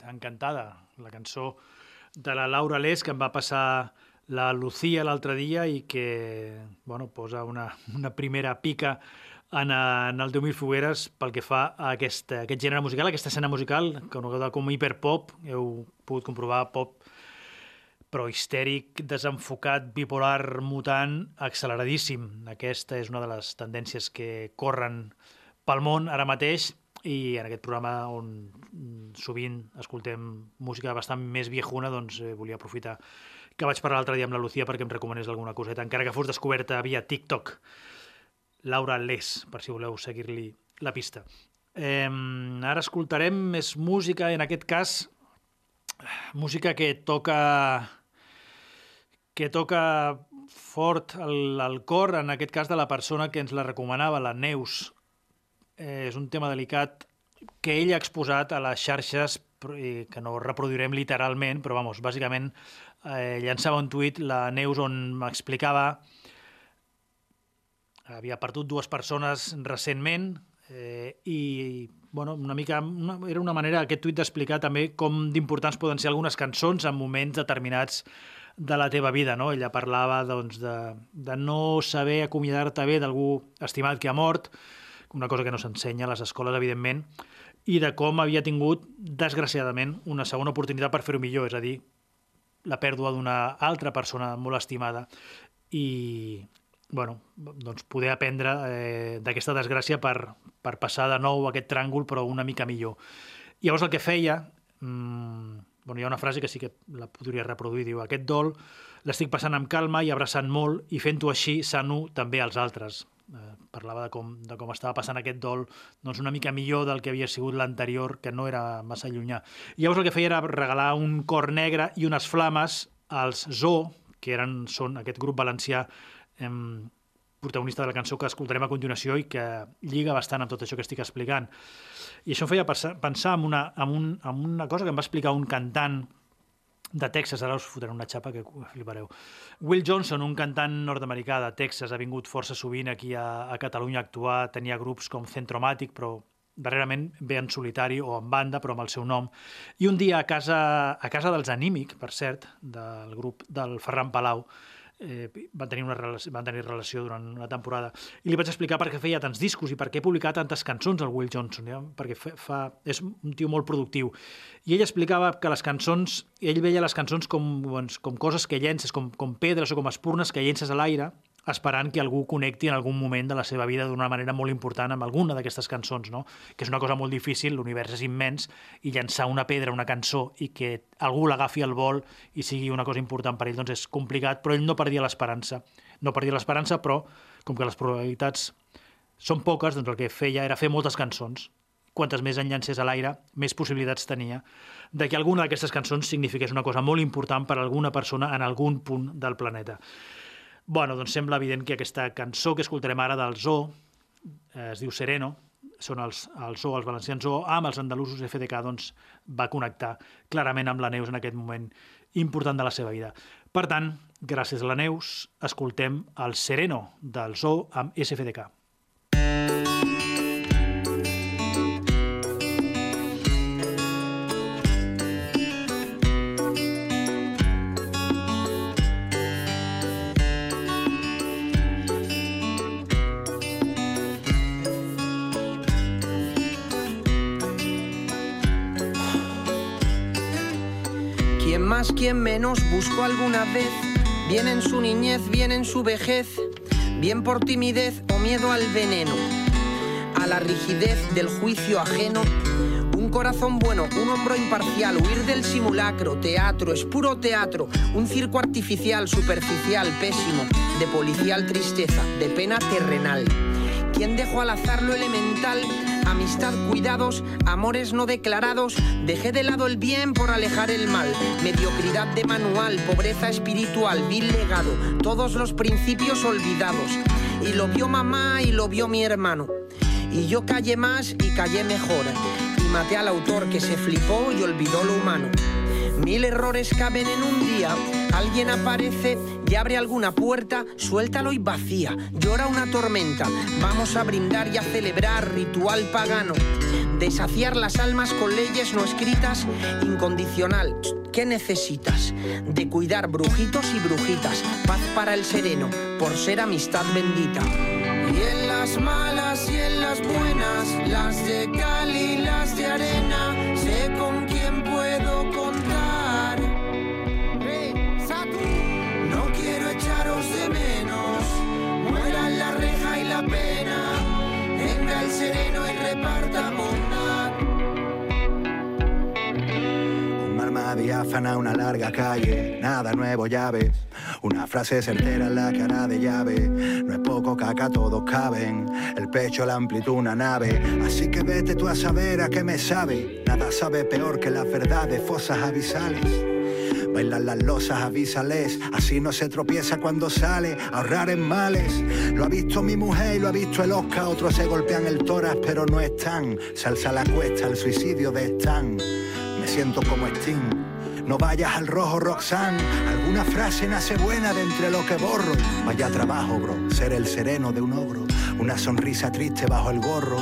encantada, la cançó de la Laura Les que em va passar la Lucía l'altre dia i que bueno, posa una, una primera pica en, en el 10.000 fogueres pel que fa a aquest, a aquest gènere musical, aquesta escena musical, coneguda com hiperpop, heu pogut comprovar pop però histèric, desenfocat, bipolar, mutant, acceleradíssim. Aquesta és una de les tendències que corren pel món ara mateix i en aquest programa on sovint escoltem música bastant més viejuna, doncs eh, volia aprofitar que vaig parlar l'altre dia amb la Lucía perquè em recomanés alguna coseta, encara que fos descoberta via TikTok. Laura Les, per si voleu seguir-li la pista. Eh, ara escoltarem més música, en aquest cas música que toca que toca fort el, el cor, en aquest cas de la persona que ens la recomanava, la Neus. Eh, és un tema delicat que ella ha exposat a les xarxes, que no reproduirem literalment, però vamos, bàsicament eh, llançava un tuit la Neus on m'explicava havia perdut dues persones recentment eh, i bueno, una mica, una, era una manera aquest tuit d'explicar també com d'importants poden ser algunes cançons en moments determinats de la teva vida. No? Ella parlava doncs, de, de no saber acomiadar-te bé d'algú estimat que ha mort, una cosa que no s'ensenya a les escoles, evidentment, i de com havia tingut, desgraciadament, una segona oportunitat per fer-ho millor, és a dir, la pèrdua d'una altra persona molt estimada. I, bueno, doncs poder aprendre eh, d'aquesta desgràcia per, per passar de nou aquest tràngol, però una mica millor. Llavors el que feia, mmm, bueno, hi ha una frase que sí que la podria reproduir, diu, aquest dol l'estic passant amb calma i abraçant molt i fent-ho així sano també als altres. Eh, parlava de com, de com estava passant aquest dol doncs una mica millor del que havia sigut l'anterior, que no era massa llunyà. I llavors el que feia era regalar un cor negre i unes flames als Zoo, que eren, són aquest grup valencià em, protagonista de la cançó que escoltarem a continuació i que lliga bastant amb tot això que estic explicant. I això em feia pensar en, una, en, un, en una cosa que em va explicar un cantant de Texas, ara us fotré una xapa que flipareu. Will Johnson, un cantant nord-americà de Texas, ha vingut força sovint aquí a, a Catalunya a actuar, tenia grups com Centromatic, però darrerament ve en solitari o en banda, però amb el seu nom. I un dia a casa, a casa dels Anímic, per cert, del grup del Ferran Palau, eh, van, tenir una relació, van tenir relació durant una temporada i li vaig explicar per què feia tants discos i per què publicava tantes cançons el Will Johnson, ja? perquè fa, fa, és un tio molt productiu. I ell explicava que les cançons, ell veia les cançons com, doncs, com coses que llences, com, com pedres o com espurnes que llences a l'aire esperant que algú connecti en algun moment de la seva vida d'una manera molt important amb alguna d'aquestes cançons, no? que és una cosa molt difícil, l'univers és immens, i llançar una pedra, una cançó, i que algú l'agafi al vol i sigui una cosa important per ell, doncs és complicat, però ell no perdia l'esperança. No perdia l'esperança, però com que les probabilitats són poques, doncs el que feia era fer moltes cançons. Quantes més en llancés a l'aire, més possibilitats tenia de que alguna d'aquestes cançons signifiqués una cosa molt important per a alguna persona en algun punt del planeta. Bueno, doncs sembla evident que aquesta cançó que escoltarem ara del Zoo, eh, es diu Sereno, són els, els Zoo, els valencians Zoo, amb els andalusos FDK, doncs va connectar clarament amb la Neus en aquest moment important de la seva vida. Per tant, gràcies a la Neus, escoltem el Sereno del Zoo amb SFDK. Más, quien menos buscó alguna vez, bien en su niñez, bien en su vejez, bien por timidez o miedo al veneno, a la rigidez del juicio ajeno. Un corazón bueno, un hombro imparcial, huir del simulacro, teatro, es puro teatro, un circo artificial, superficial, pésimo, de policial tristeza, de pena terrenal. ¿Quién dejó al azar lo elemental? Amistad, cuidados, amores no declarados. Dejé de lado el bien por alejar el mal. Mediocridad de manual, pobreza espiritual, vil legado. Todos los principios olvidados. Y lo vio mamá y lo vio mi hermano. Y yo callé más y callé mejor. Y maté al autor que se flipó y olvidó lo humano. Mil errores caben en un día. Alguien aparece y abre alguna puerta, suéltalo y vacía. Llora una tormenta. Vamos a brindar y a celebrar ritual pagano. De saciar las almas con leyes no escritas, incondicional. ¿Qué necesitas? De cuidar brujitos y brujitas. Paz para el sereno, por ser amistad bendita. Y en las malas y en las buenas, las de cal y las de arena, Diáfana, una larga calle, nada nuevo, llaves. Una frase certera en la cara de llave. No es poco caca, todos caben. El pecho, la amplitud, una nave. Así que vete tú a saber a qué me sabe. Nada sabe peor que las verdades, fosas abisales. Bailan las losas, avísales. Así no se tropieza cuando sale. Ahorrar en males. Lo ha visto mi mujer y lo ha visto el Oscar. Otros se golpean el toras, pero no están. Se alza la cuesta, el suicidio de Stan. Siento como Sting. No vayas al rojo, Roxanne. Alguna frase nace buena de entre lo que borro. Vaya trabajo, bro. Ser el sereno de un ogro. Una sonrisa triste bajo el gorro.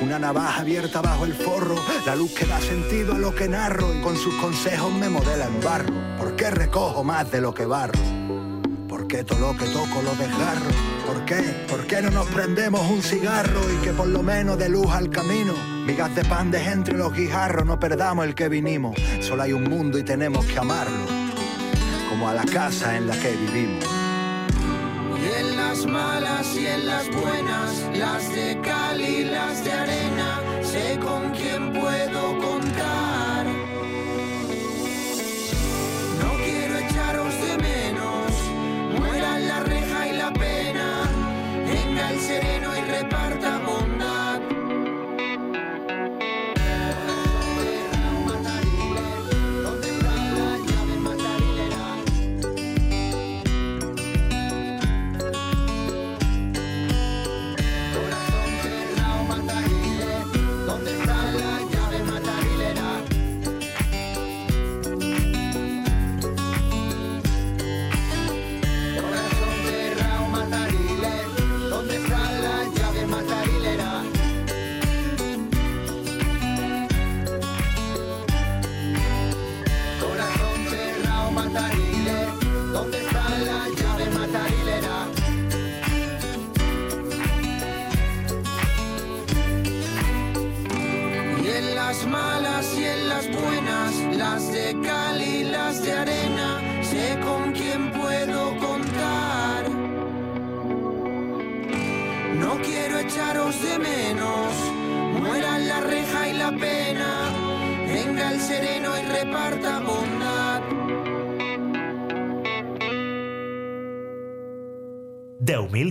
Una navaja abierta bajo el forro, la luz que da sentido a lo que narro y con sus consejos me modela en barro. ¿Por qué recojo más de lo que barro? ¿Por qué todo lo que toco lo desgarro? ¿Por qué? ¿Por qué no nos prendemos un cigarro y que por lo menos de luz al camino? Migas de pan de entre los guijarros, no perdamos el que vinimos. Solo hay un mundo y tenemos que amarlo, como a la casa en la que vivimos. Y en las malas y en las buenas, las de cal y las de arena, sé con quién puedo contar.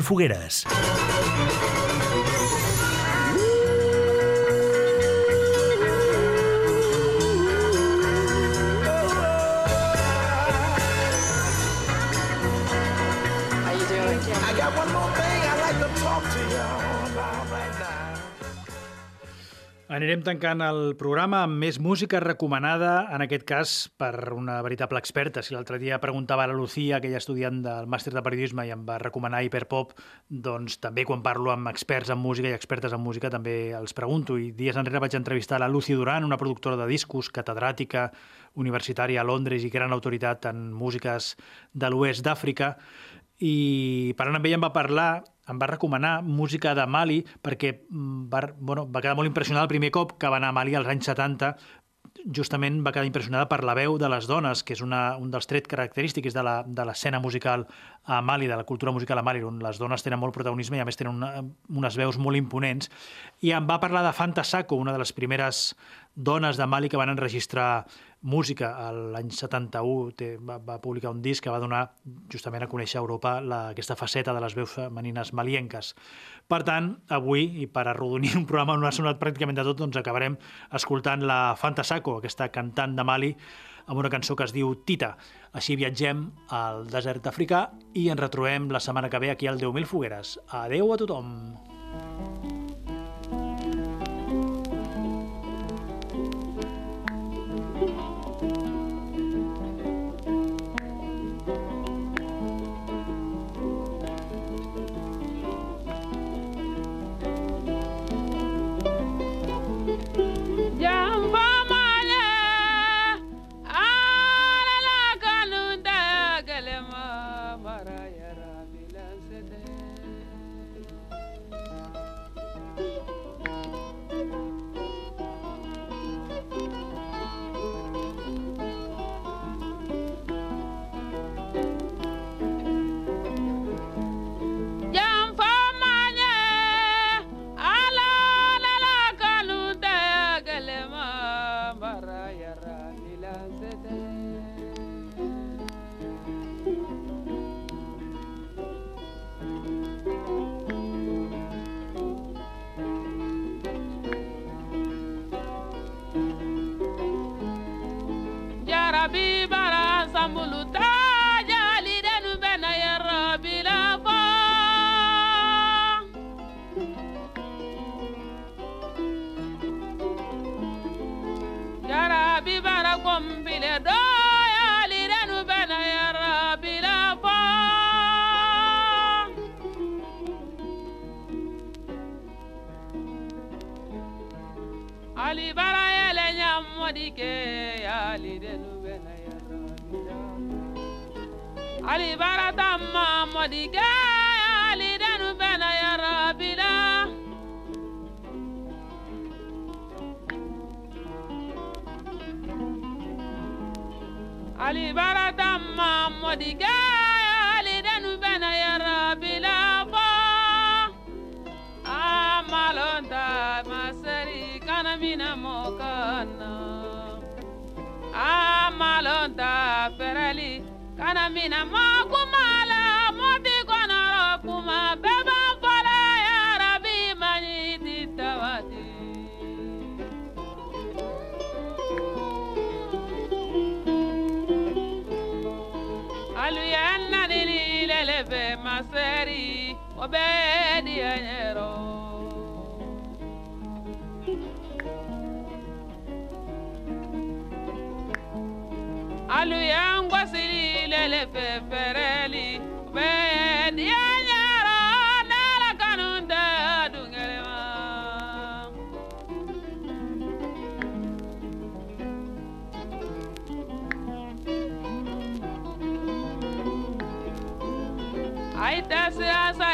Fogueres. Anirem tancant el programa amb més música recomanada, en aquest cas per una veritable experta. Si l'altre dia preguntava a la Lucía, aquella estudiant del màster de periodisme, i em va recomanar Hiperpop, doncs també quan parlo amb experts en música i expertes en música també els pregunto. I dies enrere vaig entrevistar la Lucy Duran, una productora de discos, catedràtica, universitària a Londres i gran autoritat en músiques de l'oest d'Àfrica, i parlant amb ella em va parlar, em va recomanar música de Mali perquè mm, va, bueno, va quedar molt impressionada el primer cop que va anar a Mali als anys 70 justament va quedar impressionada per la veu de les dones, que és una, un dels trets característics de l'escena musical a Mali, de la cultura musical a Mali, on les dones tenen molt protagonisme i a més tenen una, unes veus molt imponents. I em va parlar de Fanta Sako, una de les primeres dones de Mali que van enregistrar música a l'any 71, té, va, va publicar un disc que va donar justament a conèixer a Europa la, aquesta faceta de les veus femenines malienques. Per tant, avui, i per arrodonir un programa on ha sonat pràcticament de tot, doncs acabarem escoltant la Fanta Sako, aquesta cantant de Mali, amb una cançó que es diu Tita. Així viatgem al desert africà i ens retrobem la setmana que ve aquí al 10.000 Fogueres. Adeu a tothom! That's it.